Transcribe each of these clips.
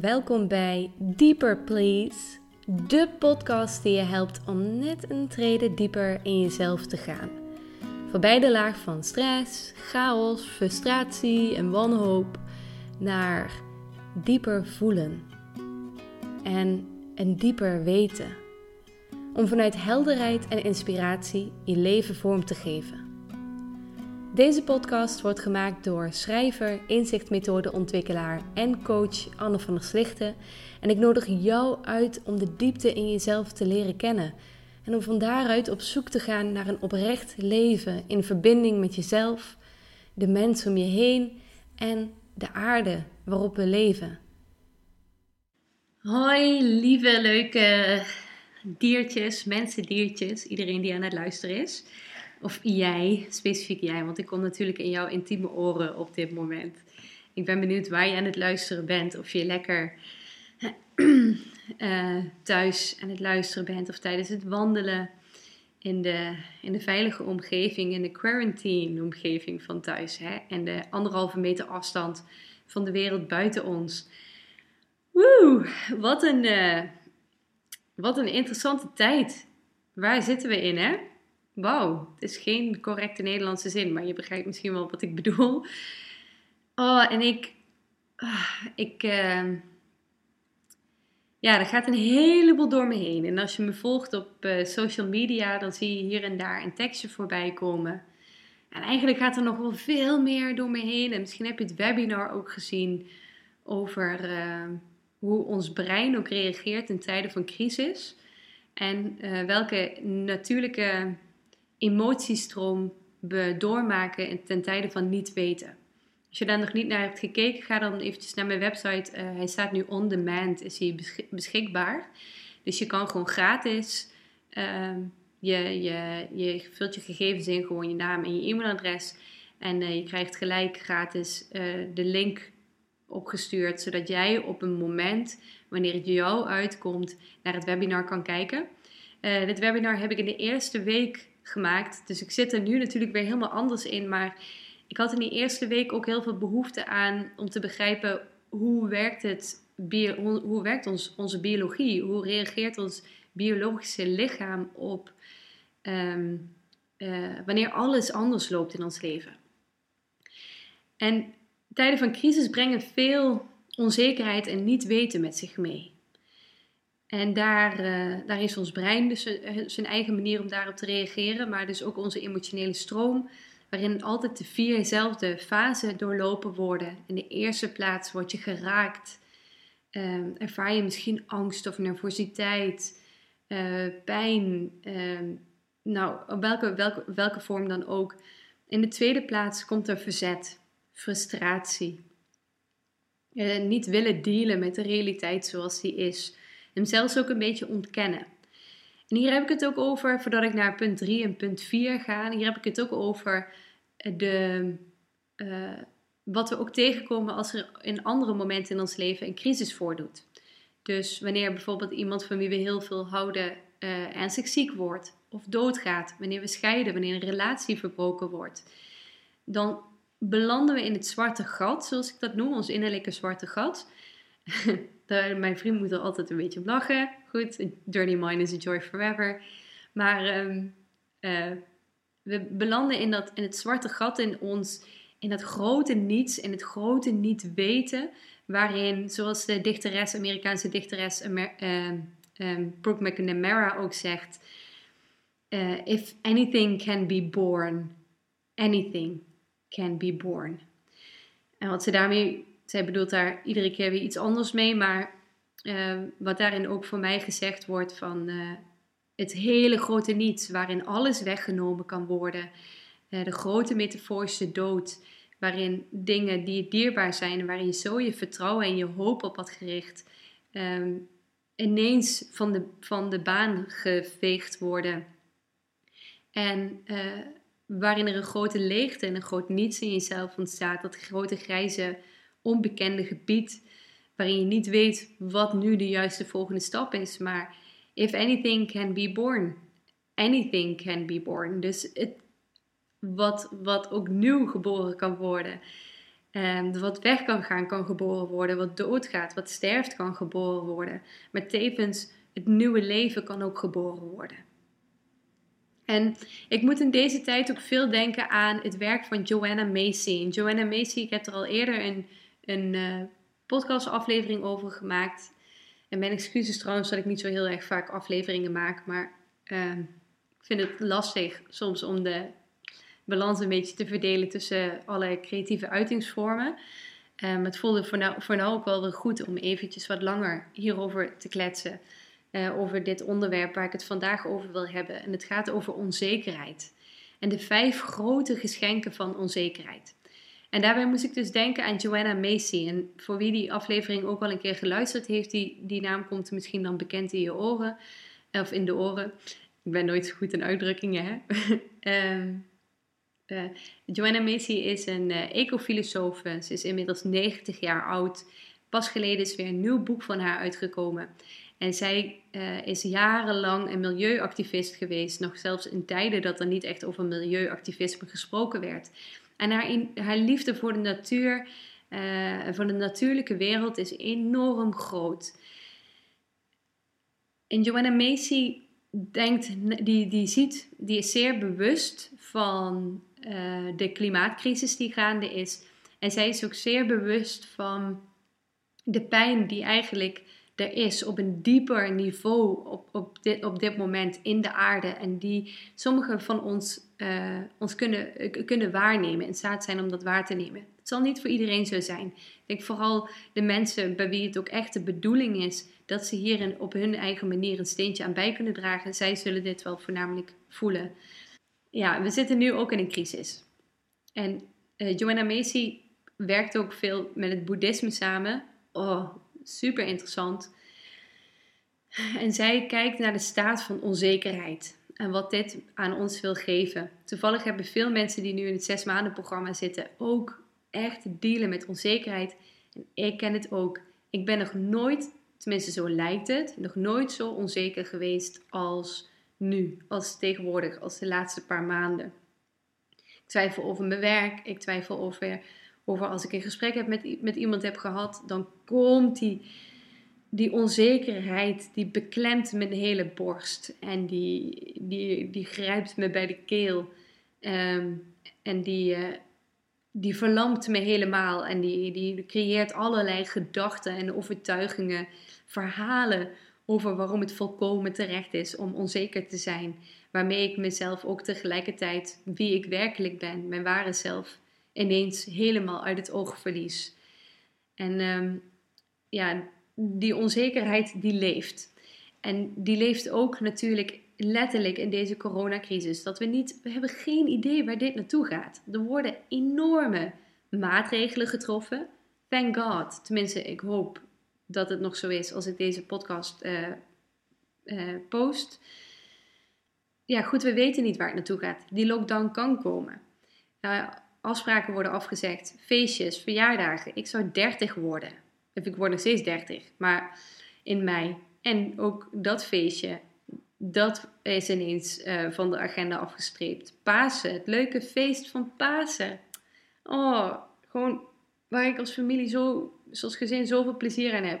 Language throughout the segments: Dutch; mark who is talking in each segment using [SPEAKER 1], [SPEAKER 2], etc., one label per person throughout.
[SPEAKER 1] welkom bij Deeper Please, de podcast die je helpt om net een trede dieper in jezelf te gaan. Voorbij de laag van stress, chaos, frustratie en wanhoop naar dieper voelen en een dieper weten. Om vanuit helderheid en inspiratie je leven vorm te geven. Deze podcast wordt gemaakt door schrijver, inzichtmethodeontwikkelaar en coach Anne van der Slichten. En ik nodig jou uit om de diepte in jezelf te leren kennen. En om van daaruit op zoek te gaan naar een oprecht leven in verbinding met jezelf, de mensen om je heen en de aarde waarop we leven. Hoi, lieve, leuke diertjes, mensen, diertjes, iedereen die aan het luisteren is. Of jij, specifiek jij, want ik kom natuurlijk in jouw intieme oren op dit moment. Ik ben benieuwd waar je aan het luisteren bent. Of je lekker uh, thuis aan het luisteren bent of tijdens het wandelen in de, in de veilige omgeving, in de quarantine omgeving van thuis. Hè? En de anderhalve meter afstand van de wereld buiten ons. Woe, wat een, uh, wat een interessante tijd. Waar zitten we in, hè? Wauw, het is geen correcte Nederlandse zin, maar je begrijpt misschien wel wat ik bedoel. Oh, en ik. Ah, ik. Uh, ja, er gaat een heleboel door me heen. En als je me volgt op uh, social media, dan zie je hier en daar een tekstje voorbij komen. En eigenlijk gaat er nog wel veel meer door me heen. En misschien heb je het webinar ook gezien over uh, hoe ons brein ook reageert in tijden van crisis. En welke natuurlijke emotiestroom doormaken ten tijde van niet weten. Als je daar nog niet naar hebt gekeken, ga dan eventjes naar mijn website. Uh, hij staat nu on demand, is hij beschikbaar. Dus je kan gewoon gratis, uh, je, je, je vult je gegevens in, gewoon je naam en je e-mailadres. En uh, je krijgt gelijk gratis eh, de link opgestuurd, zodat jij op een moment, wanneer het jou uitkomt, naar het webinar kan kijken. dit webinar heb ik in de eerste week gemaakt. Dus ik zit er nu natuurlijk weer helemaal anders in. Maar ik had in die eerste week ook heel veel behoefte aan om te begrijpen hoe werkt het, hoe werkt ons, onze biologie? Hoe reageert ons biologische lichaam op ehm, eh, wanneer alles anders loopt in ons leven? En tijden van crisis brengen veel onzekerheid en niet weten met zich mee. En daar, uh, daar is ons brein dus eh, zijn eigen manier om daarop te reageren, maar dus ook onze emotionele stroom, waarin altijd de vierzelfde fasen doorlopen worden. In de eerste plaats word je geraakt, ervaar je misschien angst of nervositeit, pijn, nou, op welke, welke, welke vorm dan ook. In de tweede plaats komt er verzet, frustratie, niet willen dealen met de realiteit zoals die is hem zelfs ook een beetje ontkennen. En hier heb ik het ook over, voordat ik naar punt 3 en punt 4 ga, hier heb ik het ook over de, uh, wat we ook tegenkomen als er in andere momenten in ons leven een crisis voordoet. Dus wanneer bijvoorbeeld iemand van wie we heel veel houden uh, ernstig ziek wordt of doodgaat, wanneer we scheiden, wanneer een relatie verbroken wordt, dan belanden we in het zwarte gat, zoals ik dat noem, ons innerlijke zwarte gat. mijn vriend moet er altijd een beetje op lachen. Goed, dirty mind is a joy forever. Maar ehm, eh, we belanden in, dat, in het zwarte gat in ons, in dat grote niets, in het grote niet weten. Waarin, zoals de dichteres, Amerikaanse dichteres um, Brooke McNamara ook zegt: uh, If anything can be born, anything can be born. En wat ze daarmee zij bedoelt daar iedere keer weer iets anders mee. Maar uh, wat daarin ook voor mij gezegd wordt van uh, het hele grote niets, waarin alles weggenomen kan worden. Uh, de grote metaforische dood, waarin dingen die dierbaar zijn en waarin je zo je vertrouwen en je hoop op had gericht, um, ineens van de, van de baan geveegd worden. En waarin er een grote leegte en een groot niets in jezelf ontstaat, dat grote grijze onbekende gebied waarin je niet weet wat nu de juiste volgende stap is. Maar if anything can be born, anything can be born. Dus het, wat, wat ook nieuw geboren kan worden. Um, wat weg kan gaan, kan geboren worden. Wat doodgaat, wat sterft, kan geboren worden. Maar tevens het nieuwe leven kan ook geboren worden. En ik moet in deze tijd ook veel denken aan het werk van Joanna Macy. Joanna Macy, ik heb er al eerder een, een uh, podcastaflevering over gemaakt. En mijn excuses trouwens dat ik niet zo heel erg vaak afleveringen maak. Maar uh, ik vind het lastig soms om de balans een beetje te verdelen tussen alle creatieve uitingsvormen. Um, het voelde voor nou, voor nou ook wel weer goed om eventjes wat langer hierover te kletsen. Uh, over dit onderwerp waar ik het vandaag over wil hebben. En het gaat over onzekerheid. En de vijf grote geschenken van onzekerheid. En daarbij moest ik dus denken aan Joanna Macy. En voor wie die aflevering ook al een keer geluisterd heeft, die, die naam komt misschien dan bekend in je oren. Of in de oren. Ik ben nooit zo goed in uitdrukkingen, hè. um, uh, Joanna Macy is een uh, ecofilosoof. Ze is inmiddels 90 jaar oud. Pas geleden is weer een nieuw boek van haar uitgekomen. En zij is jarenlang een milieuactivist geweest, nog zelfs in tijden dat er niet echt over milieuactivisme gesproken werd. En haar, liefde voor de natuur, uh, voor de natuurlijke wereld is enorm groot. En Joanna Macy denkt, die, die ziet, die is zeer bewust van uh, de klimaatcrisis die gaande is. En zij is ook zeer bewust van de pijn die eigenlijk er is op een dieper niveau op, op, dit, op dit moment in de aarde. En die sommigen van ons, uh, ons kunnen, uh, kunnen waarnemen, in staat zijn om dat waar te nemen. Het zal niet voor iedereen zo zijn. Ik denk vooral de mensen bij wie het ook echt de bedoeling is dat ze hier op hun eigen manier een steentje aan bij kunnen dragen. Zij zullen dit wel voornamelijk voelen. Ja, we zitten nu ook in een crisis. En uh, Joanna Macy werkt ook veel met het boeddhisme samen. Oh, super interessant. En zij kijkt naar de staat van onzekerheid en wat dit aan ons wil geven. Toevallig hebben veel mensen die nu in het zes maanden programma zitten ook echt dealen met onzekerheid. En ik ken het ook. Ik ben nog nooit, tenminste zo lijkt het, nog nooit zo onzeker geweest als nu, als tegenwoordig, als de laatste paar maanden. Ik twijfel over mijn werk, ik twijfel over over als ik een gesprek heb met, met iemand heb gehad, dan komt die, die onzekerheid, die beklemt mijn hele borst. En die, die, die grijpt me bij de keel. Ehm, en die, uh, die verlamt me helemaal. En die, die creëert allerlei gedachten en overtuigingen, verhalen over waarom het volkomen terecht is om onzeker te zijn. Waarmee ik mezelf ook tegelijkertijd wie ik werkelijk ben, mijn ware zelf, ineens helemaal uit het oog verlies. En um, ja, die onzekerheid die leeft. En die leeft ook natuurlijk letterlijk in deze coronacrisis. Dat we niet, we hebben geen idee waar dit naartoe gaat. Er worden enorme maatregelen getroffen. Thank God. Tenminste, ik hoop dat het nog zo is als ik deze podcast uh, uh, post. Ja, goed, we weten niet waar het naartoe gaat. Die lockdown kan komen. Uh, afspraken worden afgezegd, feestjes, verjaardagen. Ik zou 30 worden. Ik word nog steeds 30, maar in mei. En ook dat feestje, dat is ineens uh, van de agenda afgestreept. Pasen, het leuke feest van Pasen. Oh, gewoon waar ik als familie zo, zoals gezin zoveel plezier aan heb.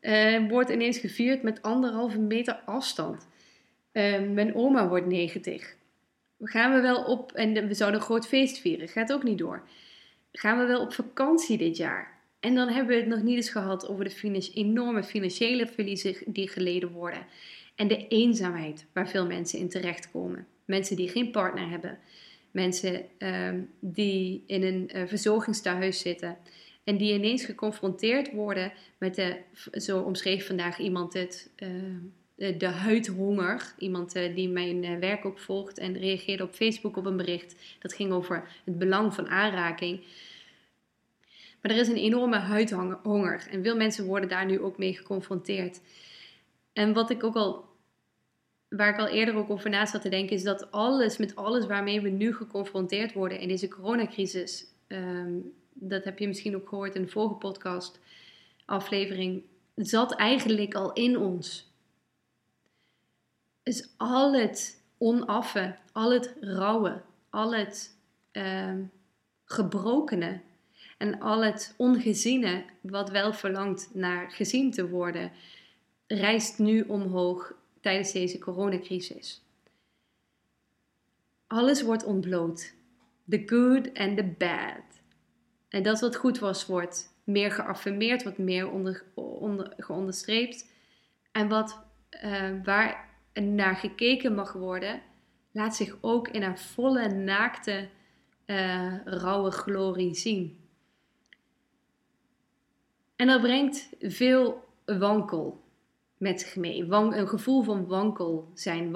[SPEAKER 1] Uh, wordt ineens gevierd met anderhalve meter afstand. Uh, mijn oma wordt 90 gaan we wel op, en we zouden een groot feest vieren, gaat ook niet door. Gaan we wel op vakantie dit jaar? En dan hebben we het nog niet eens gehad over de enorme financiële verliezen die geleden worden. En de eenzaamheid waar veel mensen in terechtkomen. Mensen die geen partner hebben. Mensen um, die in een uh, zitten. En die ineens geconfronteerd worden met de, zo omschreef vandaag iemand het, uh, de huidhonger. Iemand uh, die mijn uh, werk ook volgt en reageerde op Facebook op een bericht. Dat ging over het belang van aanraking. Maar er is een enorme huidhonger en veel mensen worden daar nu ook mee geconfronteerd. En wat ik ook al, waar ik al eerder ook over na zat te denken, is dat alles, met alles waarmee we nu geconfronteerd worden in deze coronacrisis, um, dat heb je misschien ook gehoord in de vorige podcast aflevering, zat eigenlijk al in ons is al het onaffe, al het rauwe, al het uh, gebrokene. En al het ongeziene, wat wel verlangt naar gezien te worden, rijst nu omhoog tijdens deze coronacrisis. Alles wordt ontbloot. The good and the bad. En dat wat goed was, wordt meer geaffirmeerd, wordt meer onder, onder, geonderstreept. En wat uh, waar naar gekeken mag worden, laat zich ook in haar volle, naakte, uh, rauwe glorie zien. En dat brengt veel wankel met zich mee. een gevoel van wankel zijn,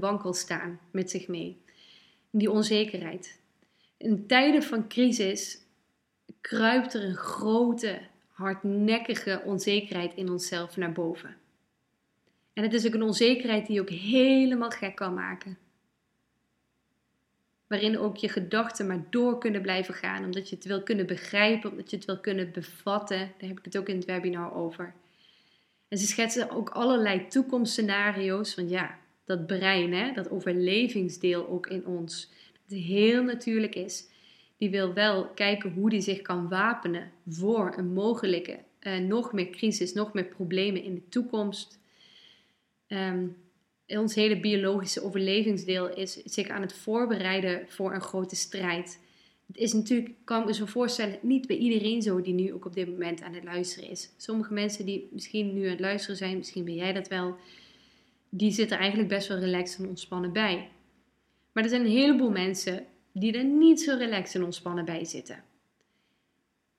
[SPEAKER 1] wankel staan met zich mee. Die onzekerheid. In tijden van crisis kruipt er een grote, hardnekkige onzekerheid in onszelf naar boven. En het is ook een onzekerheid die je ook helemaal gek kan maken. Waarin ook je gedachten maar door kunnen blijven gaan, omdat je het wil kunnen begrijpen, omdat je het wil kunnen bevatten. Daar heb ik het ook in het webinar over. En ze schetsen ook allerlei toekomstscenario's. Want ja, dat brein, hè, dat overlevingsdeel ook in ons, dat heel natuurlijk is, die wil wel kijken hoe die zich kan wapenen voor een mogelijke uh, nog meer crisis, nog meer problemen in de toekomst. Um, ons hele biologische overlevingsdeel is zich aan het voorbereiden voor een grote strijd. Het is natuurlijk, kan ik me zo voorstellen, niet bij iedereen zo die nu ook op dit moment aan het luisteren is. Sommige mensen die misschien nu aan het luisteren zijn, misschien ben jij dat wel, die zitten eigenlijk best wel relaxed en ontspannen bij. Maar er zijn een heleboel mensen die er niet zo relaxed en ontspannen bij zitten.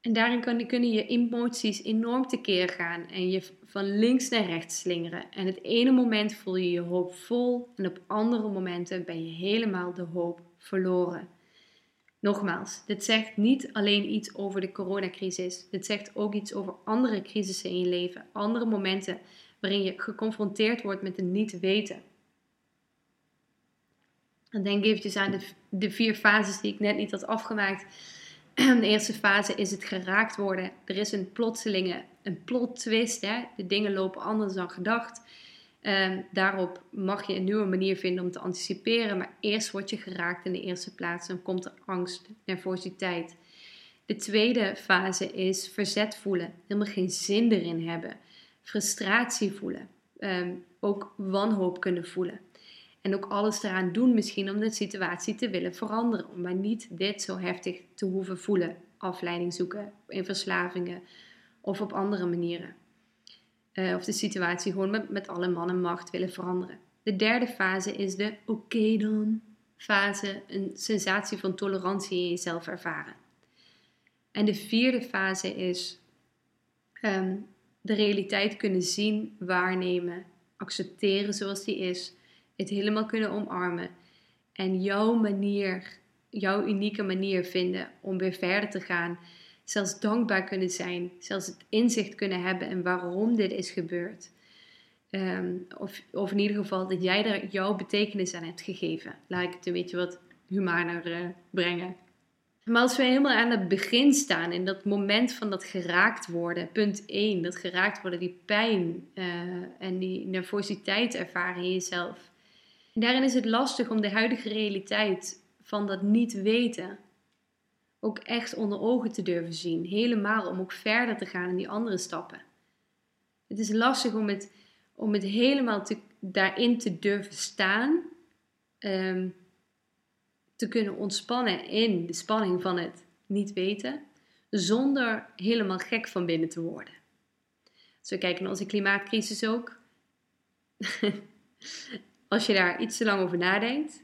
[SPEAKER 1] En daarin kunnen je emoties enorm tekeer gaan en je van links naar rechts slingeren. En het ene moment voel je je hoop vol en op andere momenten ben je helemaal de hoop verloren. Nogmaals, dit zegt niet alleen iets over de coronacrisis. Dit zegt ook iets over andere crisissen in je leven, andere momenten waarin je geconfronteerd wordt met een niet weten. En denk eventjes aan de, de vier fases die ik net niet had afgemaakt de eerste fase is het geraakt worden. Er is een plotselinge, een plot twist. Hè? De dingen lopen anders dan gedacht. Um, daarop mag je een nieuwe manier vinden om te anticiperen. Maar eerst word je geraakt in de eerste plaats. Dan komt er angst, nervositeit. De tweede fase is verzet voelen. Helemaal geen zin erin hebben. Frustratie voelen. Um, ook wanhoop kunnen voelen. En ook alles eraan doen misschien om de situatie te willen veranderen. Om maar niet dit zo heftig te hoeven voelen. Afleiding zoeken in verslavingen of op andere manieren. Uh, of de situatie gewoon met, met alle man en macht willen veranderen. De derde fase is de oké dan fase. Een sensatie van tolerantie in jezelf ervaren. En de vierde fase is um, de realiteit kunnen zien, waarnemen, accepteren zoals die is het helemaal kunnen omarmen. En jouw manier, jouw unieke manier vinden om weer verder te gaan. Zelfs dankbaar kunnen zijn. Zelfs het inzicht kunnen hebben en waarom dit is gebeurd. Ehm, of, of in ieder geval dat jij er jouw betekenis aan hebt gegeven. Laat ik het een beetje wat humaner uh, brengen. Maar als we helemaal aan het begin staan, in dat moment van dat geraakt worden, punt 1, dat geraakt worden, die pijn uh, en die nervositeit ervaren in jezelf. Daarin is het lastig om de huidige realiteit van dat niet weten ook echt onder ogen te durven zien. Helemaal om ook verder te gaan in die andere stappen. Het is lastig om het, om het helemaal te, daarin te durven staan. Um, te kunnen ontspannen in de spanning van het niet weten. Zonder helemaal gek van binnen te worden. Als we kijken naar onze klimaatcrisis ook. als je daar iets te lang over nadenkt,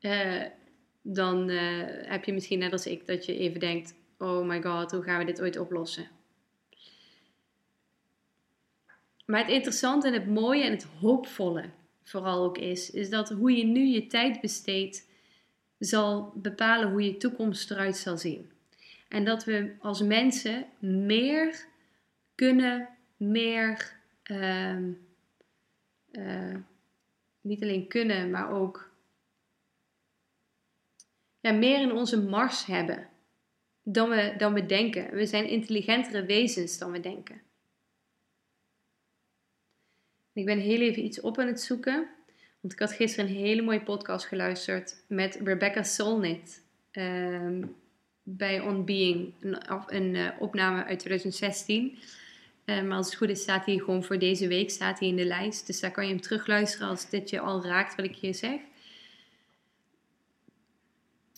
[SPEAKER 1] uh, dan uh, heb je misschien net als ik dat je even denkt: oh my god, hoe gaan we dit ooit oplossen? Maar het interessante en het mooie en het hoopvolle vooral ook is, is dat hoe je nu je tijd besteedt, zal bepalen hoe je toekomst eruit zal zien. En dat we als mensen meer kunnen, meer. Uh, niet alleen kunnen, maar ook ja, meer in onze mars hebben dan we, dan we denken. We zijn intelligentere wezens dan we denken. Ik ben heel even iets op aan het zoeken. Want ik had gisteren een hele mooie podcast geluisterd met Rebecca Solnit. Um, bij On Being, een, een uh, opname uit 2016. Uh, maar als het goed is, staat hij gewoon voor deze week staat hij in de lijst. Dus daar kan je hem terugluisteren als dit je al raakt wat ik hier zeg.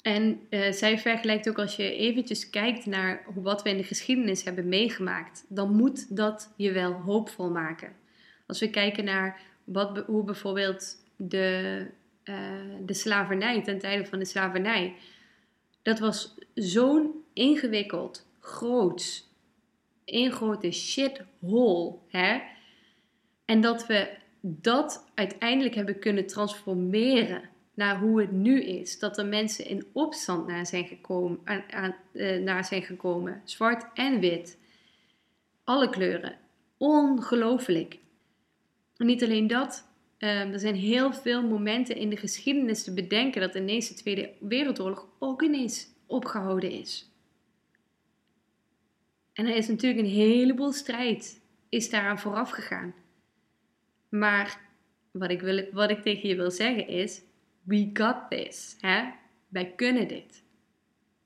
[SPEAKER 1] En uh, zij vergelijkt ook als je eventjes kijkt naar wat we in de geschiedenis hebben meegemaakt, dan moet dat je wel hoopvol maken. Als we kijken naar wat, hoe bijvoorbeeld de, uh, de slavernij, ten tijde van de slavernij, dat was zo'n ingewikkeld, groots, één grote shithole, hè? En dat we dat uiteindelijk hebben kunnen transformeren naar hoe het nu is. Dat er mensen in opstand naar zijn gekomen, aan, uh, naar zijn gekomen. zwart en wit. Alle kleuren. Ongelooflijk. Niet alleen dat, uh, er zijn heel veel momenten in de geschiedenis te bedenken dat ineens de Tweede Wereldoorlog ook ineens opgehouden is. En er is natuurlijk een heleboel strijd is daaraan vooraf gegaan. Maar wat ik, wil, wat ik tegen je wil zeggen is, we got this. Hè? Wij kunnen dit.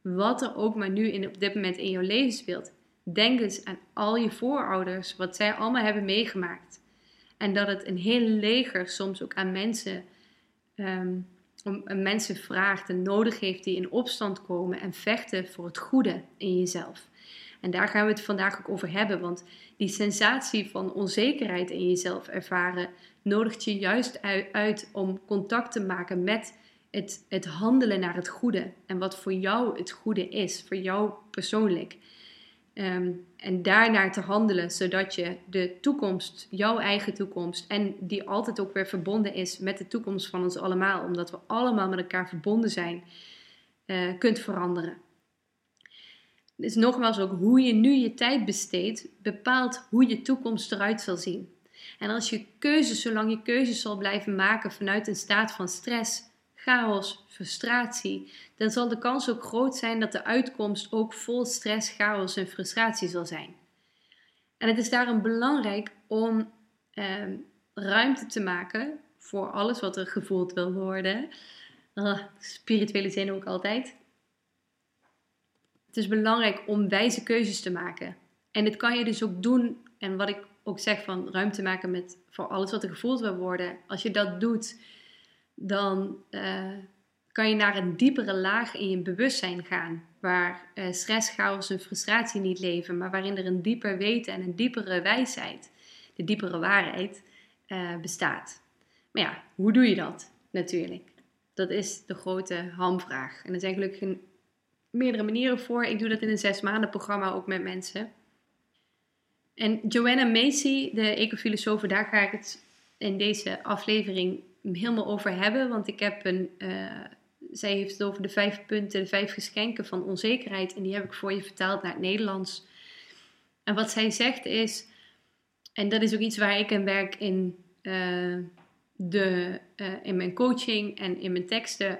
[SPEAKER 1] Wat er ook maar nu in, op dit moment in jouw leven speelt. Denk eens aan al je voorouders, wat zij allemaal hebben meegemaakt. En dat het een heel leger soms ook aan mensen, um, om, mensen vraagt en nodig heeft die in opstand komen en vechten voor het goede in jezelf. En daar gaan we het vandaag ook over hebben, want die sensatie van onzekerheid in jezelf ervaren nodigt je juist uit om contact te maken met het, het handelen naar het goede en wat voor jou het goede is, voor jou persoonlijk. Um, en daarnaar te handelen, zodat je de toekomst, jouw eigen toekomst, en die altijd ook weer verbonden is met de toekomst van ons allemaal, omdat we allemaal met elkaar verbonden zijn, uh, kunt veranderen. Dus nogmaals ook hoe je nu je tijd besteedt, bepaalt hoe je toekomst eruit zal zien. En als je keuzes, zolang je keuzes zal blijven maken vanuit een staat van stress, chaos, frustratie, dan zal de kans ook groot zijn dat de uitkomst ook vol stress, chaos en frustratie zal zijn. En het is daarom belangrijk om eh, ruimte te maken voor alles wat er gevoeld wil worden. Uh, spirituele zin ook altijd. Het is belangrijk om wijze keuzes te maken. En dit kan je dus ook doen. En wat ik ook zeg van ruimte maken met voor alles wat er gevoeld wil worden. Als je dat doet, dan uh, kan je naar een diepere laag in je bewustzijn gaan. Waar uh, stress, chaos en frustratie niet leven, maar waarin er een dieper weten en een diepere wijsheid, de diepere waarheid, uh, bestaat. Maar ja, hoe doe je dat natuurlijk? Dat is de grote hamvraag. En er zijn gelukkig meerdere manieren voor. Ik doe dat in een zes maanden programma ook met mensen. En Joanna Macy, de ecofilosofe, daar ga ik het in deze aflevering helemaal over hebben. Want ik heb een. Uh, zij heeft het over de vijf punten, de vijf geschenken van onzekerheid. En die heb ik voor je vertaald naar het Nederlands. En wat zij zegt is. En dat is ook iets waar ik aan werk in, uh, de, uh, in mijn coaching en in mijn teksten.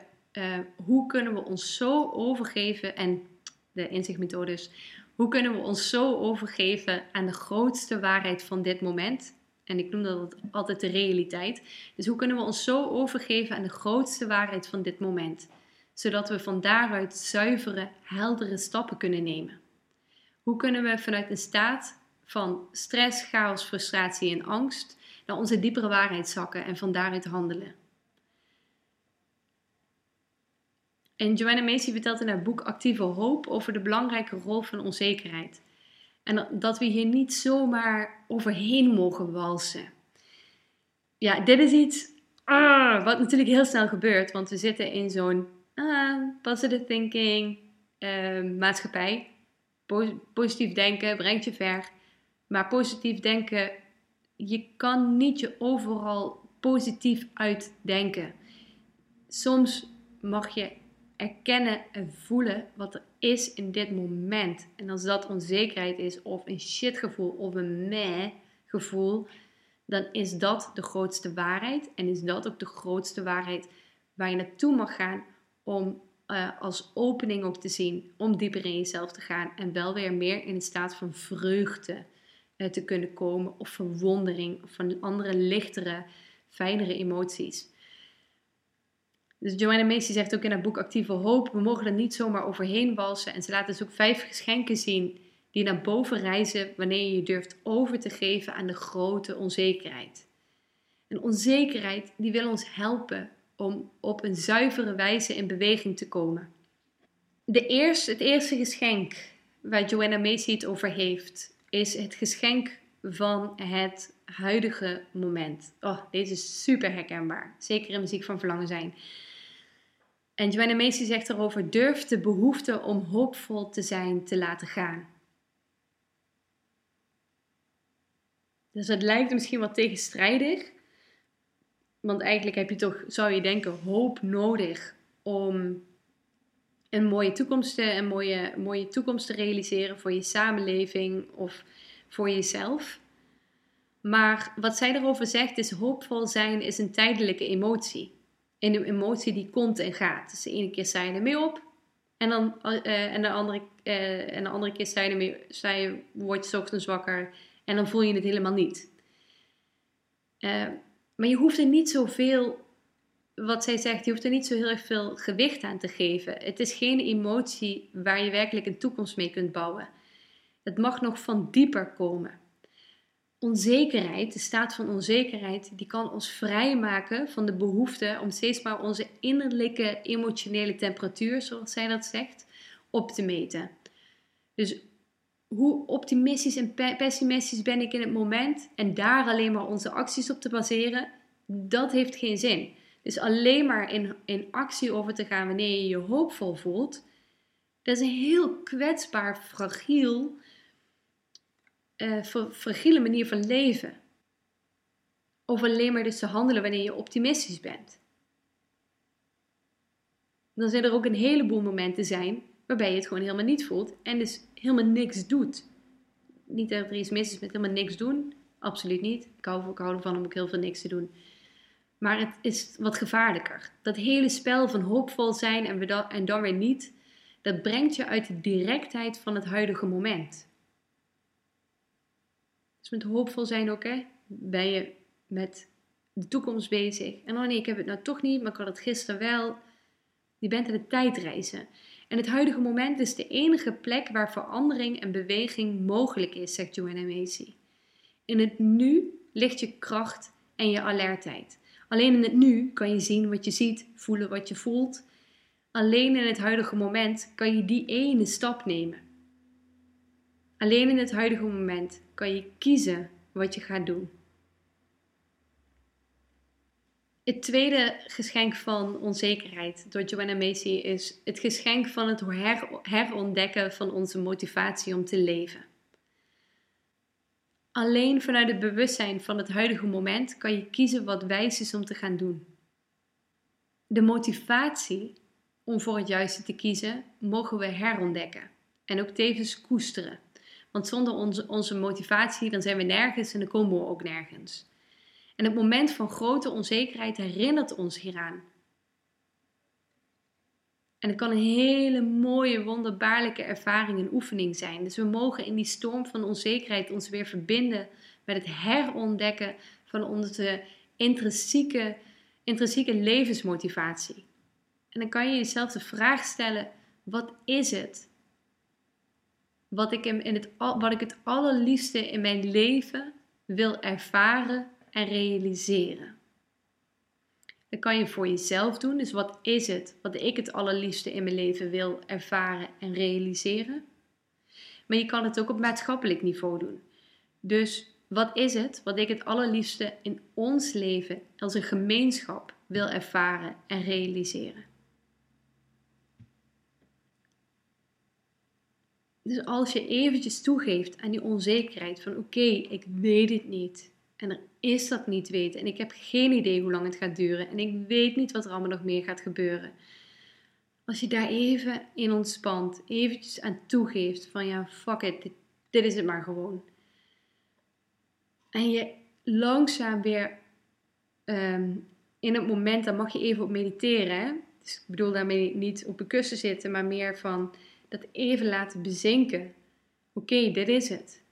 [SPEAKER 1] Hoe kunnen we ons zo overgeven en de inzichtmethodes hoe kunnen we ons zo overgeven aan de grootste waarheid van dit moment? En ik noem dat altijd de realiteit. Dus hoe kunnen we ons zo overgeven aan de grootste waarheid van dit moment? Zodat we van daaruit zuivere, heldere stappen kunnen nemen. Hoe kunnen we vanuit een staat van stress, chaos, frustratie en angst naar onze diepere waarheid zakken en van daaruit handelen? En Joanna Macy vertelt in haar boek Actieve Hoop over de belangrijke rol van onzekerheid. En dat we hier niet zomaar overheen mogen walsen. Ja, dit is iets ah, wat natuurlijk heel snel gebeurt, want we zitten in zo'n ah, positive thinking uh, maatschappij. positief denken brengt je ver. Maar positief denken, je kan niet je overal positief uitdenken. Soms mag je erkennen en voelen wat er is in dit moment. En als dat onzekerheid is, of een shitgevoel, of een meh gevoel, dan is dat de grootste waarheid. En is dat ook de grootste waarheid waar je naartoe mag gaan om uh, als opening ook te zien, om dieper in jezelf te gaan en wel weer meer in een staat van vreugde uh, te kunnen komen, of verwondering, of van andere lichtere, fijnere emoties. Dus Joanna Macy zegt ook in haar boek Actieve Hoop, we mogen er niet zomaar overheen walsen. En ze laat dus ook vijf geschenken zien die naar boven reizen wanneer je je durft over te geven aan de grote onzekerheid. En onzekerheid die wil ons helpen om op een zuivere wijze in beweging te komen. De eerste, het eerste geschenk waar Joanna Macy het over heeft, is het geschenk van het huidige moment. Oh, deze is super herkenbaar. Zeker in muziek van verlangen zijn. En Joanna Macy zegt erover: durf de behoefte om hoopvol te zijn te laten gaan. Dus het lijkt misschien wat tegenstrijdig. Want eigenlijk heb je toch, zou je denken, hoop nodig om een mooie toekomst te, een mooie, mooie toekomst te realiseren voor je samenleving of voor jezelf. Maar wat zij erover zegt is hoopvol zijn is een tijdelijke emotie. En een emotie die komt en gaat. Dus de ene keer sta je ermee op en, dan, uh, en, de andere, uh, en de andere keer sta je ermee, sta je, word je ochtends en dan voel je het helemaal niet. Uh, maar je hoeft er niet zoveel, wat zij zegt, je hoeft er niet zo heel erg veel gewicht aan te geven. Het is geen emotie waar je werkelijk een toekomst mee kunt bouwen. Het mag nog van dieper komen. Onzekerheid, de staat van onzekerheid, die kan ons vrijmaken van de behoefte om steeds maar onze innerlijke emotionele temperatuur, zoals zij dat zegt, op te meten. Dus hoe optimistisch en pessimistisch ben ik in het moment en daar alleen maar onze acties op te baseren, dat heeft geen zin. Dus alleen maar in, in actie over te gaan wanneer je je hoopvol voelt, dat is een heel kwetsbaar, fragiel, uh, fragiele manier van leven. Of alleen maar dus te handelen wanneer je optimistisch bent. Dan zijn er ook een heleboel momenten zijn waarbij je het gewoon helemaal niet voelt en dus helemaal niks doet. Niet dat er iets mis is met helemaal niks doen, absoluut niet. Ik hou, ik hou ervan om ook heel veel niks te doen. Maar het is wat gevaarlijker. Dat hele spel van hoopvol zijn en, en dan weer niet, dat brengt je uit de directheid van het huidige moment. Dus met hoopvol zijn ook, hè, ben je met de toekomst bezig. En oh nee, ik heb het nou toch niet, maar ik had het gisteren wel. Je bent in de tijdreizen. En het huidige moment is de enige plek waar verandering en beweging mogelijk is, zegt Joanna Macy. In het nu ligt je kracht en je alertheid. Alleen in het nu kan je zien wat je ziet, voelen wat je voelt. Alleen in het huidige moment kan je die ene stap nemen. Alleen in het huidige moment kan je kiezen wat je gaat doen. Het tweede geschenk van onzekerheid door Joanna Macy is het geschenk van het herontdekken van onze motivatie om te leven. Alleen vanuit het bewustzijn van het huidige moment kan je kiezen wat wijs is om te gaan doen. De motivatie om voor het juiste te kiezen mogen we herontdekken en ook tevens koesteren. Want zonder onze, onze motivatie dan zijn we nergens en dan komen we ook nergens. En het moment van grote onzekerheid herinnert ons hieraan. En het kan een hele mooie, wonderbaarlijke ervaring en oefening zijn. Dus we mogen in die storm van onzekerheid ons weer verbinden met het herontdekken van onze intrinsieke, intrinsieke levensmotivatie. En dan kan je jezelf de vraag stellen: wat is het? Wat ik, in het, wat ik het allerliefste in mijn leven wil ervaren en realiseren. Dat kan je voor jezelf doen. Dus wat is het wat ik het allerliefste in mijn leven wil ervaren en realiseren? Maar je kan het ook op maatschappelijk niveau doen. Dus wat is het wat ik het allerliefste in ons leven als een gemeenschap wil ervaren en realiseren? Dus als je eventjes toegeeft aan die onzekerheid van oké, ik weet het niet. En er is dat niet weten. En ik heb geen idee hoe lang het gaat duren. En ik weet niet wat er allemaal nog meer gaat gebeuren. Als je daar even in ontspant, eventjes aan toegeeft van ja, fuck it, dit, is het maar gewoon. En je langzaam weer ehm, in het moment, dan mag je even op mediteren. Hè? Dus ik bedoel daarmee niet op een kussen zitten, maar meer van dat even laten bezinken. Oké, dit is het.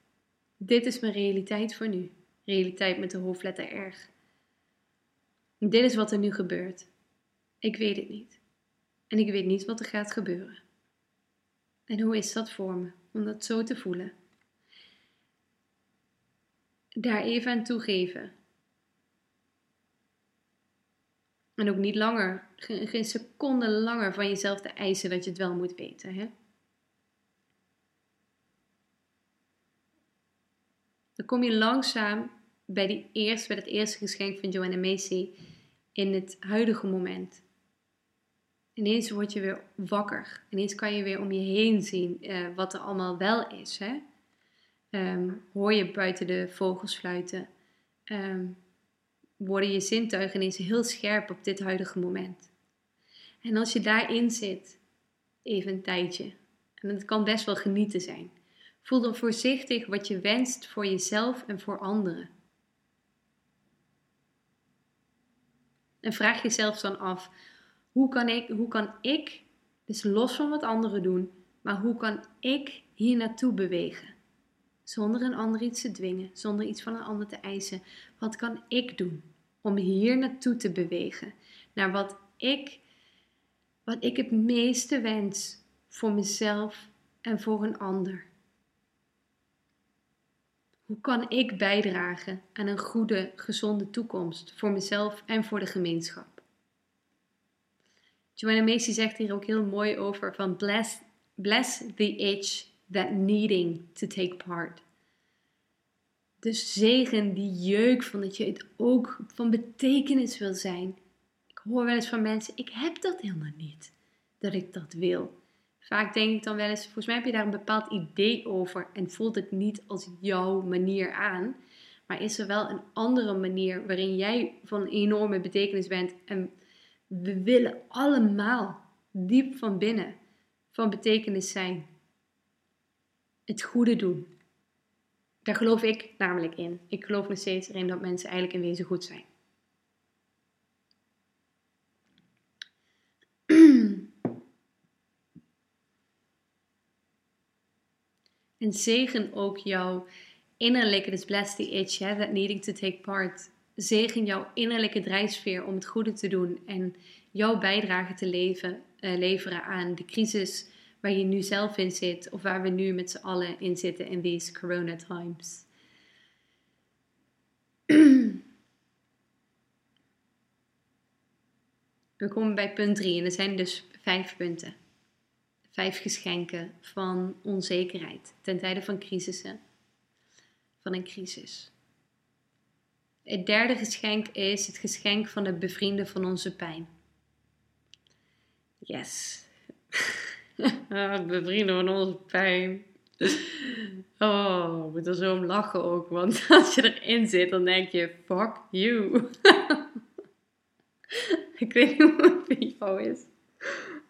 [SPEAKER 1] Dit is mijn realiteit voor nu realiteit met de hoofdletter R. dit is wat er nu gebeurt. Ik weet het niet. En ik weet niet wat er gaat gebeuren. En hoe is dat voor me om dat zo te voelen? Daar even aan toegeven. En ook niet langer, geen, seconde langer van jezelf te eisen dat je het wel moet weten. Hè? Kom je langzaam bij, die bij het eerste geschenk van Joanna Macy in het huidige moment. Ineens word je weer wakker. Ineens kan je weer om je heen zien uh, wat er allemaal wel is. Hè? Um, hoor je buiten de vogels fluiten. Um, worden je zintuigen ineens heel scherp op dit huidige moment. En als je daarin zit, even een tijdje, en het kan best wel genieten zijn, voel dan voorzichtig wat je wenst voor jezelf en voor anderen. En vraag jezelf dan af: hoe kan ik, hoe kan ik, dus los van wat anderen doen, maar hoe kan ik hier naartoe bewegen? Zonder een ander iets te dwingen, zonder iets van een ander te eisen. Wat kan ik doen om hier naartoe te bewegen? Naar wat ik, wat ik het meeste wens voor mezelf en voor een ander. Hoe kan ik bijdragen aan een goede, gezonde toekomst voor mezelf en voor de gemeenschap? Joanna Macy zegt hier ook heel mooi over van bless, bless the itch that needing to take part. Dus zegen die jeuk van dat je het ook van betekenis wil zijn. Ik hoor wel eens van mensen, ik heb dat helemaal niet, dat ik dat wil. Vaak denk ik dan wel eens, volgens mij heb je daar een bepaald idee over en voelt het niet als jouw manier aan. Maar is er wel een andere manier waarin jij van enorme betekenis bent en we willen allemaal diep van binnen van betekenis zijn. Het goede doen. Daar geloof ik namelijk in. Ik geloof nog steeds erin dat mensen eigenlijk in wezen goed zijn. En zegen ook jouw innerlijke, dus bless the itch, yeah, that needing to take part. Zegen jouw innerlijke drijfveer om het goede te doen en jouw bijdrage te leven, uh, leveren aan de crisis waar je nu zelf in zit of waar we nu met z'n allen in zitten in these corona times. We komen bij punt 3 en er zijn dus vijf punten. Vijf geschenken van onzekerheid ten tijde van crisissen. Van een crisis. Het derde geschenk is het geschenk van de bevrienden van onze pijn. Yes. bevrienden van onze pijn. Oh, ik moet er zo om lachen ook. Want als je erin zit, dan denk je: fuck you. ik weet niet hoe het jou is.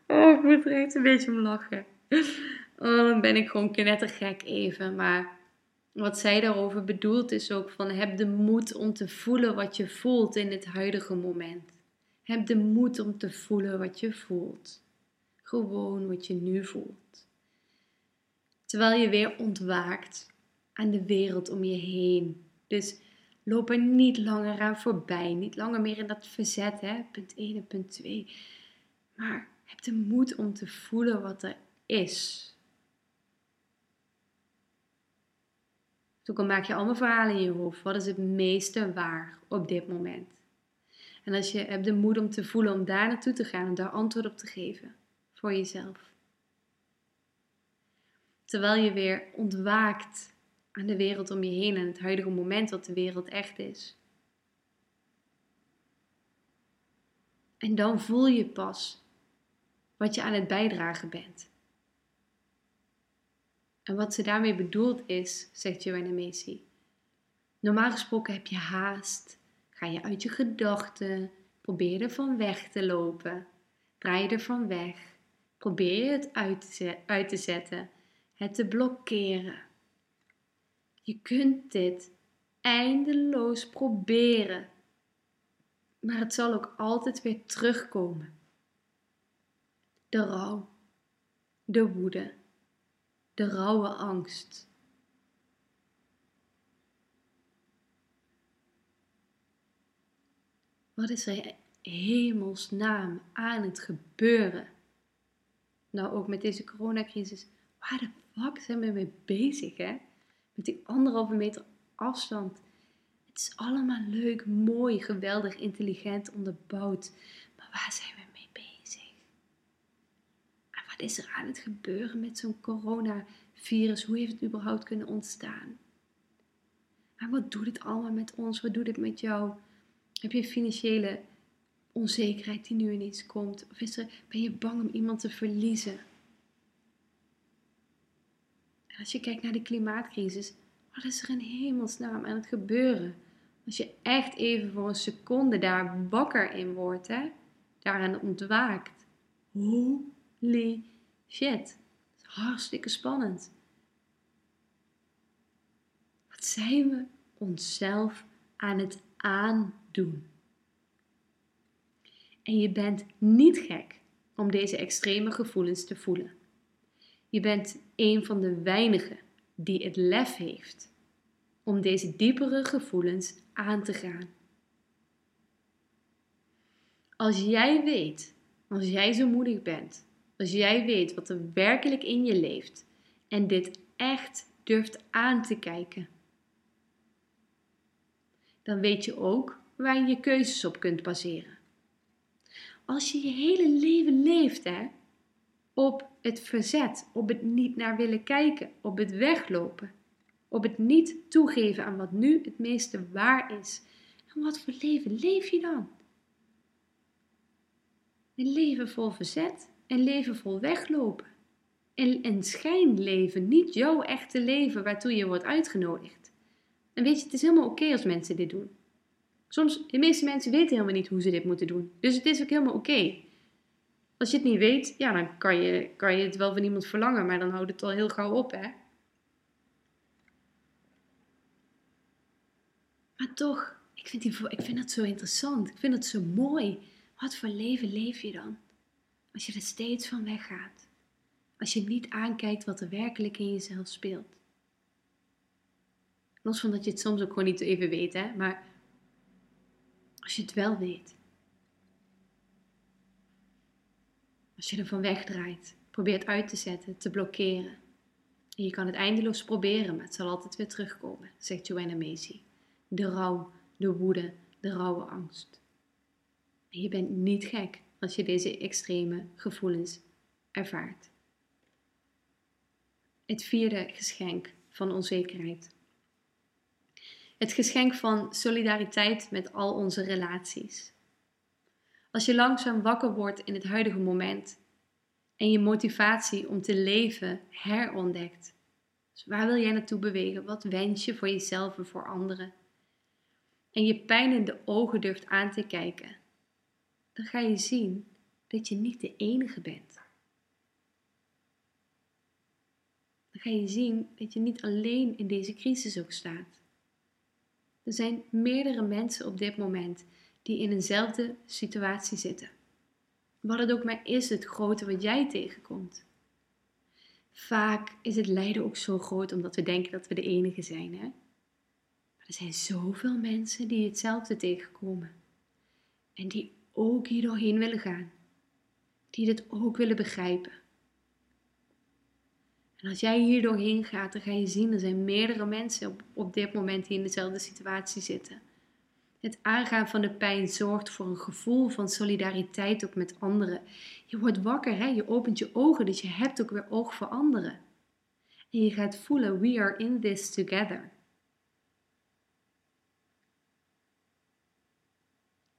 [SPEAKER 1] Oh, ik moet er echt een beetje om lachen. Oh, dan ben ik gewoon knettergek even. Maar wat zij daarover bedoelt is ook van heb de moed om te voelen wat je voelt in het huidige moment. Heb de moed om te voelen wat je voelt. Gewoon wat je nu voelt. Terwijl je weer ontwaakt aan de wereld om je heen. Dus loop er niet langer aan voorbij. Niet langer meer in dat verzet, hè? punt 1 en punt 2. Maar heb de moed om te voelen wat er is. Toen maak je allemaal verhalen in je hoofd. Wat is het meeste waar op dit moment? En als je hebt de moed om te voelen om daar naartoe te gaan en daar antwoord op te geven voor jezelf. Terwijl je weer ontwaakt aan de wereld om je heen en het huidige moment wat de wereld echt is. En dan voel je pas wat je aan het bijdragen bent. En wat ze daarmee bedoelt is, zegt Joanna Macy. Normaal gesproken heb je haast, ga je uit je gedachten, probeer er van weg te lopen, draai je er van weg, probeer je het uit te zetten, het te blokkeren. Je kunt dit eindeloos proberen, maar het zal ook altijd weer terugkomen. De rouw, de woede, de rauwe angst. Wat is er hemelsnaam aan het gebeuren? Nou, ook met deze coronacrisis. Waar de fuck zijn we mee bezig, hè? Met die anderhalve meter afstand. Het is allemaal leuk, mooi, geweldig, intelligent, onderbouwd. Maar waar zijn we is er aan het gebeuren met zo'n coronavirus? Hoe heeft het überhaupt kunnen ontstaan? En wat doet het allemaal met ons? Wat doet het met jou? Heb je financiële onzekerheid die nu ineens komt? Of is er, ben je bang om iemand te verliezen? En als je kijkt naar de klimaatcrisis, wat is er in hemelsnaam aan het gebeuren? Als je echt even voor een seconde daar wakker in wordt, hè? daaraan ontwaakt. Holy shit. Hartstikke spannend. Wat zijn we onszelf aan het aandoen? En je bent niet gek om deze extreme gevoelens te voelen. Je bent een van de weinigen die het lef heeft om deze diepere gevoelens aan te gaan. Als jij weet, als jij zo moedig bent, als jij weet wat er werkelijk in je leeft en dit echt durft aan te kijken, dan weet je ook waar je je keuzes op kunt baseren. Als je je hele leven leeft hè, op het verzet, op het niet naar willen kijken, op het weglopen, op het niet toegeven aan wat nu het meeste waar is. En wat voor leven leef je dan? Een leven vol verzet, een leven vol weglopen. Een, een schijnleven, niet jouw echte leven waartoe je wordt uitgenodigd. En weet je, het is helemaal oké als mensen dit doen. Soms, de meeste mensen weten helemaal niet hoe ze dit moeten doen. Dus het is ook helemaal oké. Als je het niet weet, ja, dan kan je, kan je het wel van iemand verlangen, maar dan houdt het al heel gauw op, hè. Maar toch, ik vind, ik vind dat zo interessant. Ik vind het zo mooi. Wat voor leven leef je dan? Als je er steeds van weggaat. Als je niet aankijkt wat er werkelijk in jezelf speelt. Los van dat je het soms ook gewoon niet even weet, hè. Maar als je het wel weet. Als je er van wegdraait, probeert uit te zetten, te blokkeren. En je kan het eindeloos proberen, maar het zal altijd weer terugkomen, zegt Joanna Macy. De rouw, de woede, de rauwe angst. En je bent niet gek als je deze extreme gevoelens ervaart. Het vierde geschenk van onzekerheid. Het geschenk van solidariteit met al onze relaties. Als je langzaam wakker wordt in het huidige moment en je motivatie om te leven herontdekt. Dus waar wil jij naartoe bewegen? Wat wens je voor jezelf en voor anderen? En je pijn in de ogen durft aan te kijken, dan ga je zien dat je niet de enige bent. Dan ga je zien dat je niet alleen in deze crisis ook staat. Er zijn meerdere mensen op dit moment die in eenzelfde situatie zitten. Wat het ook maar is, het grote wat jij tegenkomt. Vaak is het lijden ook zo groot omdat we denken dat we de enige zijn. Hè? Maar er zijn zoveel mensen die hetzelfde tegenkomen. En die ook hier doorheen willen gaan. Die dit ook willen begrijpen. En als jij hier doorheen gaat, dan ga je zien, er zijn meerdere mensen op, op dit moment die in dezelfde situatie zitten. Het aangaan van de pijn zorgt voor een gevoel van solidariteit ook met anderen. Je wordt wakker, hè? je opent je ogen, dus je hebt ook weer oog voor anderen. En je gaat voelen, we are in this together.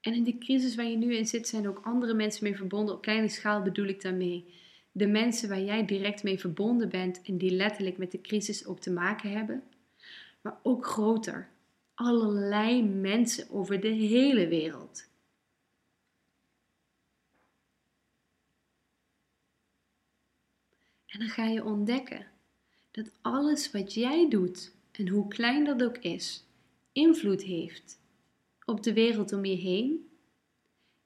[SPEAKER 1] En in de crisis waar je nu in zit, zijn ook andere mensen mee verbonden. Op kleine schaal bedoel ik daarmee. De mensen waar jij direct mee verbonden bent en die letterlijk met de crisis ook te maken hebben. Maar ook groter allerlei mensen over de hele wereld. En dan ga je ontdekken dat alles wat jij doet, en hoe klein dat ook is, invloed heeft op de wereld om je heen,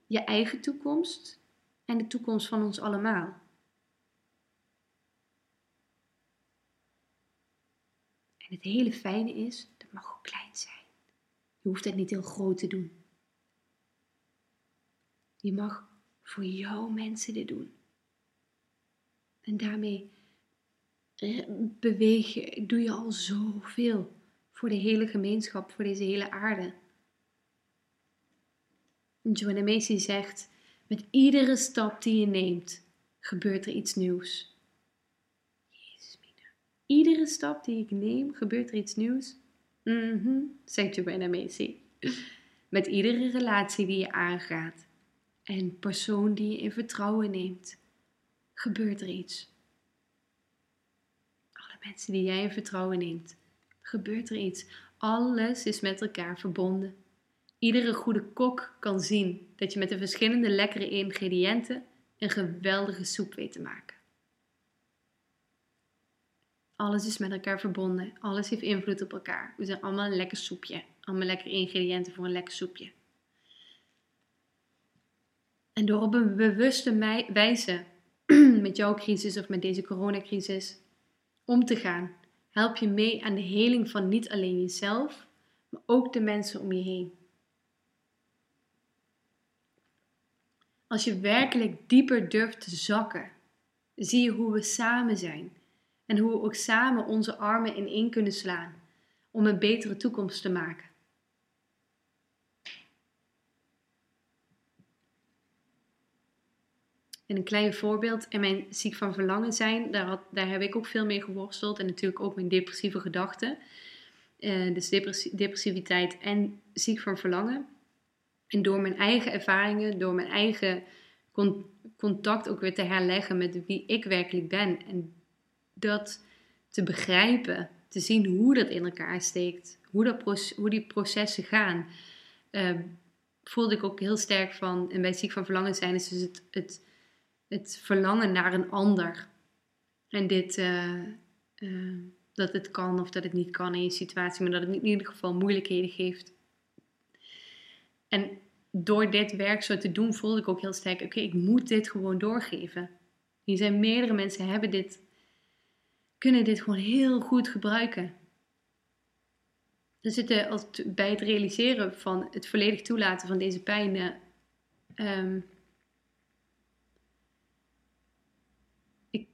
[SPEAKER 1] je eigen toekomst en de toekomst van ons allemaal. En het hele fijne is, dat mag ook klein zijn. Je hoeft het niet heel groot te doen. Je mag voor jouw mensen dit doen. En daarmee eh, beweeg je, doe je al zoveel voor de hele gemeenschap, voor deze hele aarde. Joanna Macy zegt: Met iedere stap die je neemt, gebeurt er iets nieuws. Jezus, Mina. Iedere stap die ik neem, gebeurt er iets nieuws. Mhm, zegt Joanna Macy. Met iedere relatie die je aangaat en persoon die je in vertrouwen neemt, gebeurt er iets. Alle mensen die jij in vertrouwen neemt, gebeurt er iets. Alles is met elkaar verbonden. Iedere goede kok kan zien dat je met de verschillende lekkere ingrediënten een geweldige soep weet te maken. Alles is met elkaar verbonden. Alles heeft invloed op elkaar. We zijn allemaal een lekker soepje. Allemaal lekkere ingrediënten voor een lekker soepje. En door op een bewuste wijze met jouw crisis of met deze coronacrisis om te gaan, help je mee aan de heling van niet alleen jezelf, maar ook de mensen om je heen. Als je werkelijk dieper durft te zakken, zie je hoe we samen zijn en hoe we ook samen onze armen ineen kunnen slaan om een betere toekomst te maken. En een klein voorbeeld, in mijn ziek van verlangen zijn, daar, had, daar heb ik ook veel mee geworsteld. En natuurlijk ook mijn depressieve gedachten. Uh, dus depressiviteit en ziek van verlangen. En door mijn eigen ervaringen, door mijn eigen contact ook weer te herleggen met wie ik werkelijk ben. En dat te begrijpen, te zien hoe dat in elkaar steekt, hoe, dat hoe die processen gaan. Uh, voelde ik ook heel sterk van, en bij ziek van verlangen zijn is dus het, het het verlangen naar een ander. En dit, uh, uh, dat het kan of dat het niet kan in je situatie, maar dat het in ieder geval moeilijkheden geeft. En door dit werk zo te doen, voelde ik ook heel sterk: oké, ik moet dit gewoon doorgeven. Hier zijn meerdere mensen hebben dit, kunnen dit gewoon heel goed gebruiken. Er zitten als, bij het realiseren van het volledig toelaten van deze pijn. Um,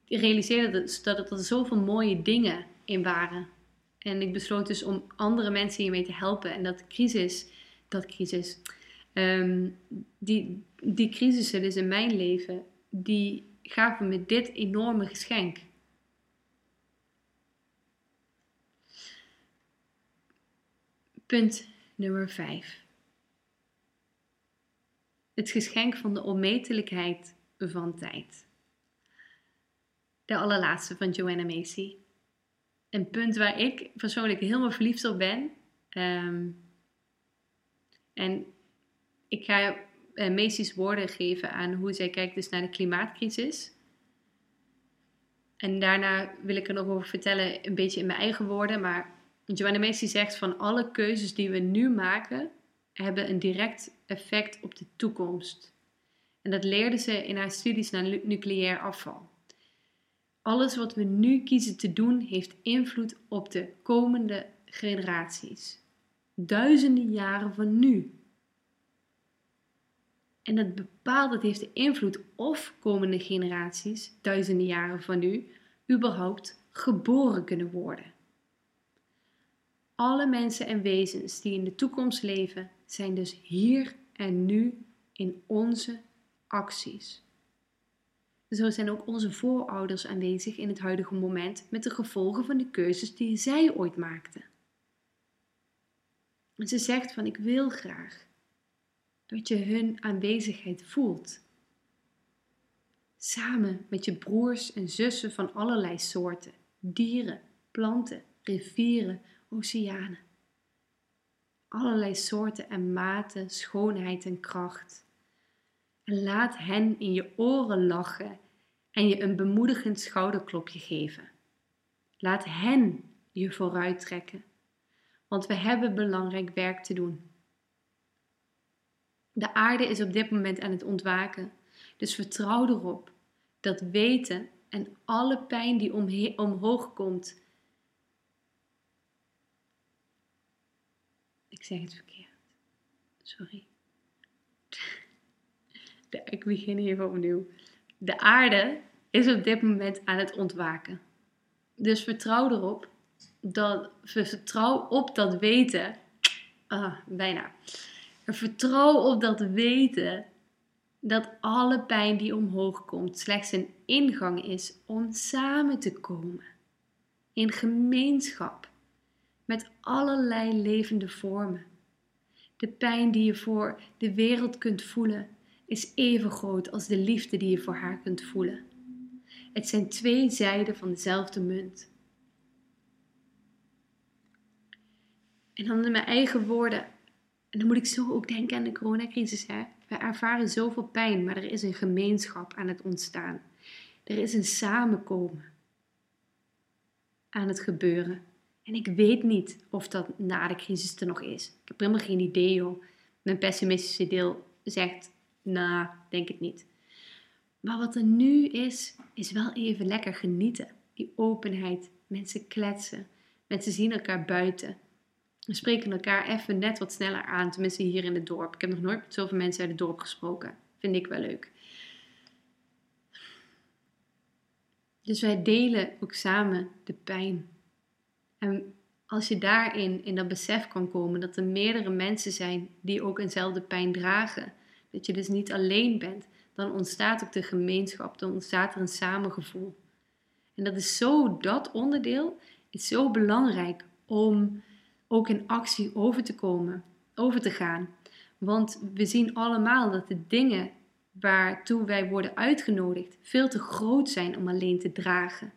[SPEAKER 1] realiseerde dus dat er zoveel mooie dingen in waren. En ik besloot dus om andere mensen hiermee te helpen. En dat crisis, dat crisis, um, die, die crisissen dus in mijn leven, die gaven me dit enorme geschenk. Punt nummer 5. Het geschenk van de onmetelijkheid van tijd de allerlaatste van Joanna Macy. Een punt waar ik persoonlijk helemaal verliefd op ben. Ehm, en ik ga uh, Macy's woorden geven aan hoe zij kijkt dus naar de klimaatcrisis. En daarna wil ik er nog over vertellen, een beetje in mijn eigen woorden. Maar Joanna Macy zegt van alle keuzes die we nu maken, hebben een direct effect op de toekomst. En dat leerde ze in haar studies naar nucleair afval. Alles wat we nu kiezen te doen heeft invloed op de komende generaties. Duizenden jaren van nu. En dat bepaalt, dat heeft de invloed of komende generaties, duizenden jaren van nu, überhaupt geboren kunnen worden. Alle mensen en wezens die in de toekomst leven, zijn dus hier en nu in onze acties. Zo zijn ook onze voorouders aanwezig in het huidige moment met de gevolgen van de keuzes die zij ooit maakten. En ze zegt van ik wil graag dat je hun aanwezigheid voelt. Samen met je broers en zussen van allerlei soorten, dieren, planten, rivieren, oceanen. Allerlei soorten en maten, schoonheid en kracht. En laat hen in je oren lachen en je een bemoedigend schouderklopje geven. Laat hen je vooruit trekken, want we hebben belangrijk werk te doen. De aarde is op dit moment aan het ontwaken, dus vertrouw erop dat weten en alle pijn die omhoog komt. Ik zeg het verkeerd. Sorry ik begin even opnieuw. De aarde is op dit moment aan het ontwaken. Dus vertrouw erop dat, vertrouw op dat weten. Ah, bijna. Vertrouw op dat weten dat alle pijn die omhoog komt slechts een ingang is om samen te komen. In gemeenschap met allerlei levende vormen. De pijn die je voor de wereld kunt voelen is even groot als de liefde die je voor haar kunt voelen. Het zijn twee zijden van dezelfde munt. En dan in mijn eigen woorden, en dan moet ik zo ook denken aan de coronacrisis. Hè? We ervaren zoveel pijn, maar er is een gemeenschap aan het ontstaan. Er is een samenkomen aan het gebeuren. En ik weet niet of dat na de crisis er nog is. Ik heb helemaal geen idee, joh. Mijn pessimistische deel zegt, nou, denk het niet. Maar wat er nu is, is wel even lekker genieten. Die openheid, mensen kletsen, mensen zien elkaar buiten. We spreken elkaar even net wat sneller aan, tenminste hier in het dorp. Ik heb nog nooit met zoveel mensen uit het dorp gesproken. Vind ik wel leuk. Dus wij delen ook samen de pijn. En als je daarin in dat besef kan komen dat er meerdere mensen zijn die ook eenzelfde pijn dragen, dat je dus niet alleen bent, dan ontstaat ook de gemeenschap, dan ontstaat er een samengevoel. En dat is zo, dat onderdeel is zo belangrijk om ook in actie over te komen, over te gaan. Want we zien allemaal dat de dingen waartoe wij worden uitgenodigd veel te groot zijn om alleen te dragen.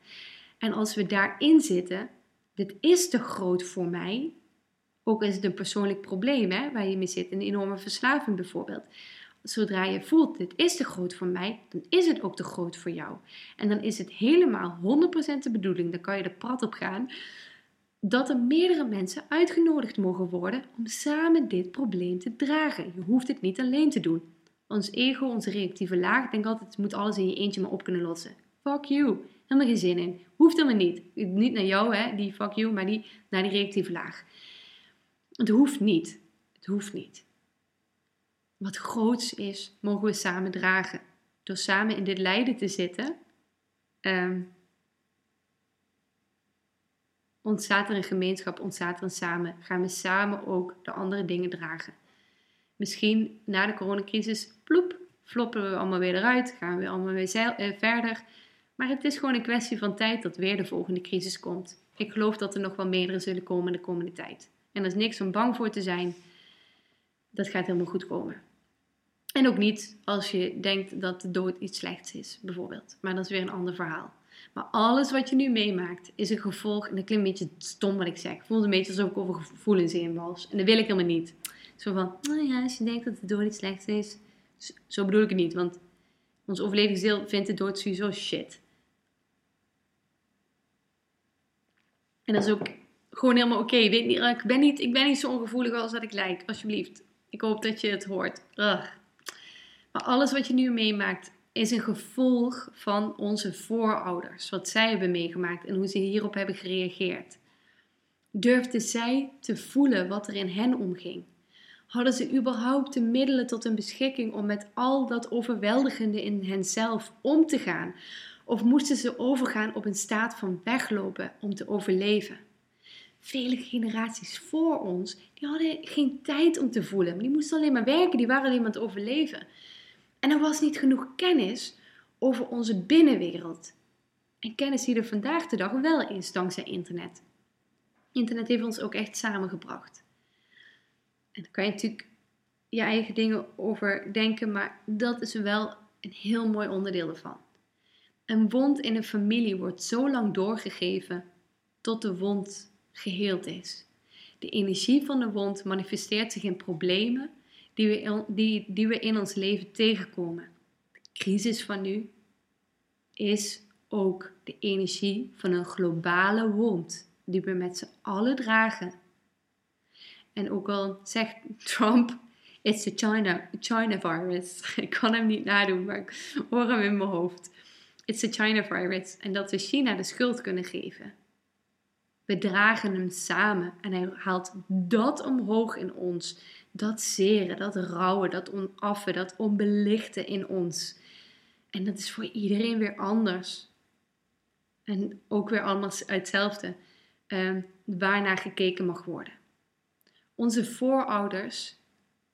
[SPEAKER 1] En als we daarin zitten, dit is te groot voor mij, ook is het een persoonlijk probleem hè, waar je mee zit, een enorme verslaving bijvoorbeeld. Zodra je voelt, dit is te groot voor mij, dan is het ook te groot voor jou. En dan is het helemaal 100% de bedoeling, dan kan je er prat op gaan, dat er meerdere mensen uitgenodigd mogen worden om samen dit probleem te dragen. Je hoeft het niet alleen te doen. Ons ego, onze reactieve laag, denkt altijd, moet alles in je eentje maar op kunnen lossen. Fuck you. Helemaal geen zin in. Hoeft helemaal niet. Niet naar jou, hè, die fuck you, maar die, naar die reactieve laag. Het hoeft niet. Het hoeft niet. Wat groots is, mogen we samen dragen. Door samen in dit lijden te zitten, um, ontstaat er een gemeenschap, ontstaat er een samen. Gaan we samen ook de andere dingen dragen. Misschien na de coronacrisis, ploep, floppen we allemaal weer eruit, gaan we allemaal weer eh, verder. Maar het is gewoon een kwestie van tijd dat weer de volgende crisis komt. Ik geloof dat er nog wel meerdere zullen komen de komende tijd. En er is niks om bang voor te zijn. Dat gaat helemaal goed komen. En ook niet als je denkt dat de dood iets slechts is, bijvoorbeeld. Maar dat is weer een ander verhaal. Maar alles wat je nu meemaakt is een gevolg. En dat klinkt een beetje stom wat ik zeg. Ik voel een beetje alsof ik over gevoelens in was. En dat wil ik helemaal niet. Zo van, nou ja, als je denkt dat de dood iets slechts is. Zo bedoel ik het niet. Want ons overlevingsdeel vindt de dood sowieso shit. En dat is ook gewoon helemaal oké. Okay. Ik, ben niet, ik ben niet zo ongevoelig als dat ik lijk. Alsjeblieft. Ik hoop dat je het hoort. Ugh. Maar alles wat je nu meemaakt is een gevolg van onze voorouders. Wat zij hebben meegemaakt en hoe ze hierop hebben gereageerd. Durfden zij te voelen wat er in hen omging? Hadden ze überhaupt de middelen tot hun beschikking om met al dat overweldigende in henzelf om te gaan? Of moesten ze overgaan op een staat van weglopen om te overleven? Vele generaties voor ons, die hadden geen tijd om te voelen. Die moesten alleen maar werken, die waren alleen maar aan het overleven. En er was niet genoeg kennis over onze binnenwereld. En kennis die er vandaag de dag wel is dankzij internet. Internet heeft ons ook echt samengebracht. En daar kan je natuurlijk je eigen dingen over denken, maar dat is wel een heel mooi onderdeel ervan. Een wond in een familie wordt zo lang doorgegeven tot de wond geheeld is. De energie van de wond manifesteert zich in problemen die we, die, die we in ons leven tegenkomen. De crisis van nu is ook de energie van een globale wond die we met z'n allen dragen. En ook al zegt Trump, it's a China, China virus. Ik kan hem niet nadoen, maar ik hoor hem in mijn hoofd. It's a China virus. En dat we China de schuld kunnen geven. We dragen hem samen en hij haalt dat omhoog in ons. Dat zeren, dat rouwen, dat onaffen, dat onbelichten in ons. En dat is voor iedereen weer anders. En ook weer anders hetzelfde. Uh, waarnaar gekeken mag worden. Onze voorouders,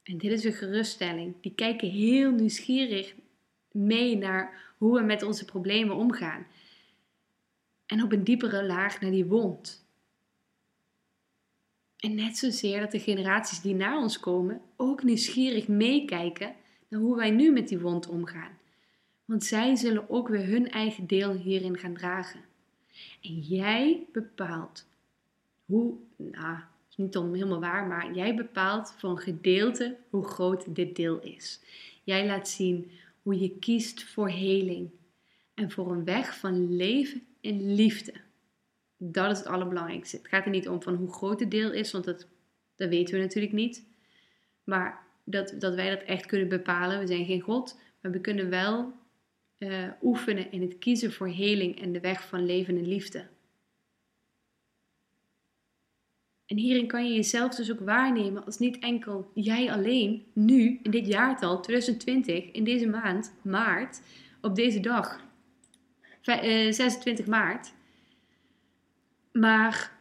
[SPEAKER 1] en dit is een geruststelling, die kijken heel nieuwsgierig mee naar hoe we met onze problemen omgaan. En op een diepere laag naar die wond. En net zozeer dat de generaties die na ons komen ook nieuwsgierig meekijken naar hoe wij nu met die wond omgaan. Want zij zullen ook weer hun eigen deel hierin gaan dragen. En jij bepaalt hoe, nou, is niet helemaal waar, maar jij bepaalt voor een gedeelte hoe groot dit deel is. Jij laat zien hoe je kiest voor heling en voor een weg van leven in liefde. Dat is het allerbelangrijkste. Het gaat er niet om van hoe groot het deel is, want dat, dat weten we natuurlijk niet. Maar dat, dat wij dat echt kunnen bepalen. We zijn geen God, maar we kunnen wel uh, oefenen in het kiezen voor heling en de weg van leven en liefde. En hierin kan je jezelf dus ook waarnemen als niet enkel jij alleen, nu, in dit jaartal 2020, in deze maand, maart, op deze dag, 26 eh, maart. Maar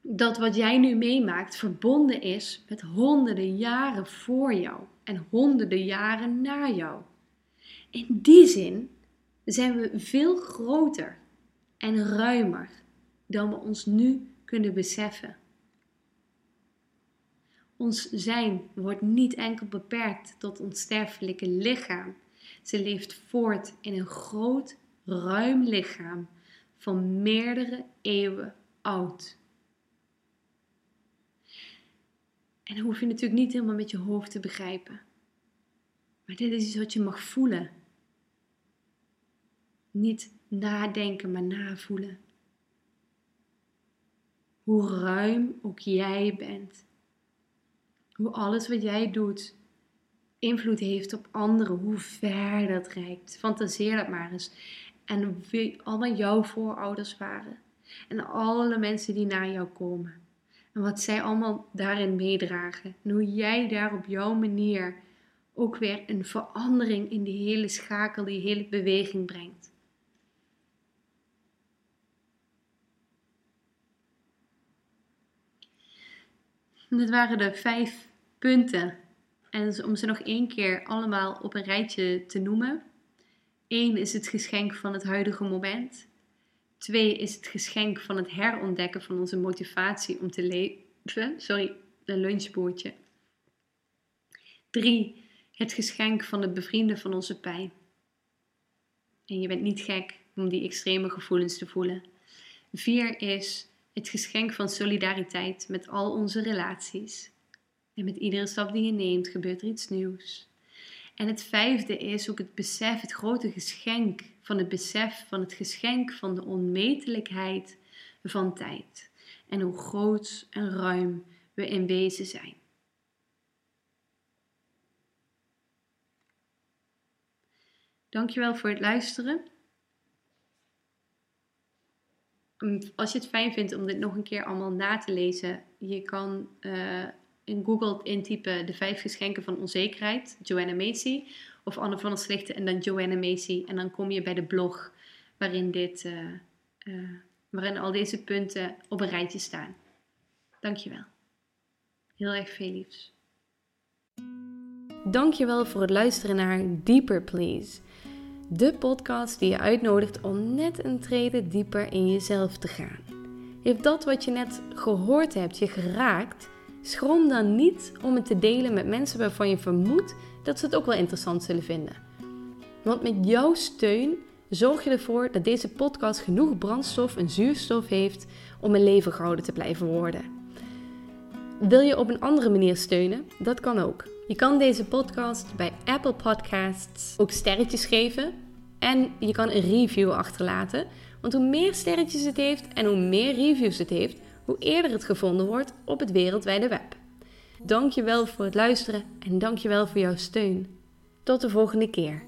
[SPEAKER 1] dat wat jij nu meemaakt verbonden is met honderden jaren voor jou en honderden jaren na jou. In die zin zijn we veel groter en ruimer dan we ons nu kunnen beseffen. Ons zijn wordt niet enkel beperkt tot ons sterfelijke lichaam. Ze leeft voort in een groot, ruim lichaam van meerdere eeuwen oud. En dat hoef je natuurlijk niet helemaal met je hoofd te begrijpen. Maar dit is iets wat je mag voelen. Niet nadenken, maar navoelen. Hoe ruim ook jij bent. Hoe alles wat jij doet invloed heeft op anderen. Hoe ver dat reikt. Fantaseer dat maar eens. En wie allemaal jouw voorouders waren. En alle mensen die na jou komen. En wat zij allemaal daarin meedragen. En hoe jij daar op jouw manier ook weer een verandering in die hele schakel, die hele beweging brengt. Dit waren de vijf punten. En om ze nog één keer allemaal op een rijtje te noemen. Eén is het geschenk van het huidige moment. Twee is het geschenk van het herontdekken van onze motivatie om te leven. Sorry, een lunchboordje. Drie, het geschenk van het bevrienden van onze pijn. En je bent niet gek om die extreme gevoelens te voelen. Vier is het geschenk van solidariteit met al onze relaties. En met iedere stap die je neemt gebeurt er iets nieuws. En het vijfde is ook het besef, het grote geschenk van het besef van het geschenk van de onmetelijkheid van tijd. En hoe groot en ruim we in wezen zijn. Dankjewel voor het luisteren. Als je het fijn vindt om dit nog een keer allemaal na te lezen, je kan uh, in Google intypen de vijf geschenken van onzekerheid, Joanna Macy, of Anne van der Slichten en dan Joanna Macy. En dan kom je bij de blog waarin, dit, uh, uh, waarin al deze punten op een rijtje staan. Dankjewel. Heel erg veel liefs. Dankjewel voor het luisteren naar Deeper Please. De podcast die je uitnodigt om net een trede dieper in jezelf te gaan. Heeft dat wat je net gehoord hebt je geraakt? Schroom dan niet om het te delen met mensen waarvan je vermoedt dat ze het ook wel interessant zullen vinden. Want met jouw steun zorg je ervoor dat deze podcast genoeg brandstof en zuurstof heeft om een leven gehouden te blijven worden. Wil je op een andere manier steunen? Dat kan ook. Je kan deze podcast bij Apple Podcasts ook sterretjes geven en je kan een review achterlaten. Want hoe meer sterretjes het heeft en hoe meer reviews het heeft, hoe eerder het gevonden wordt op het wereldwijde web. Dankjewel voor het luisteren en dankjewel voor jouw steun. Tot de volgende keer.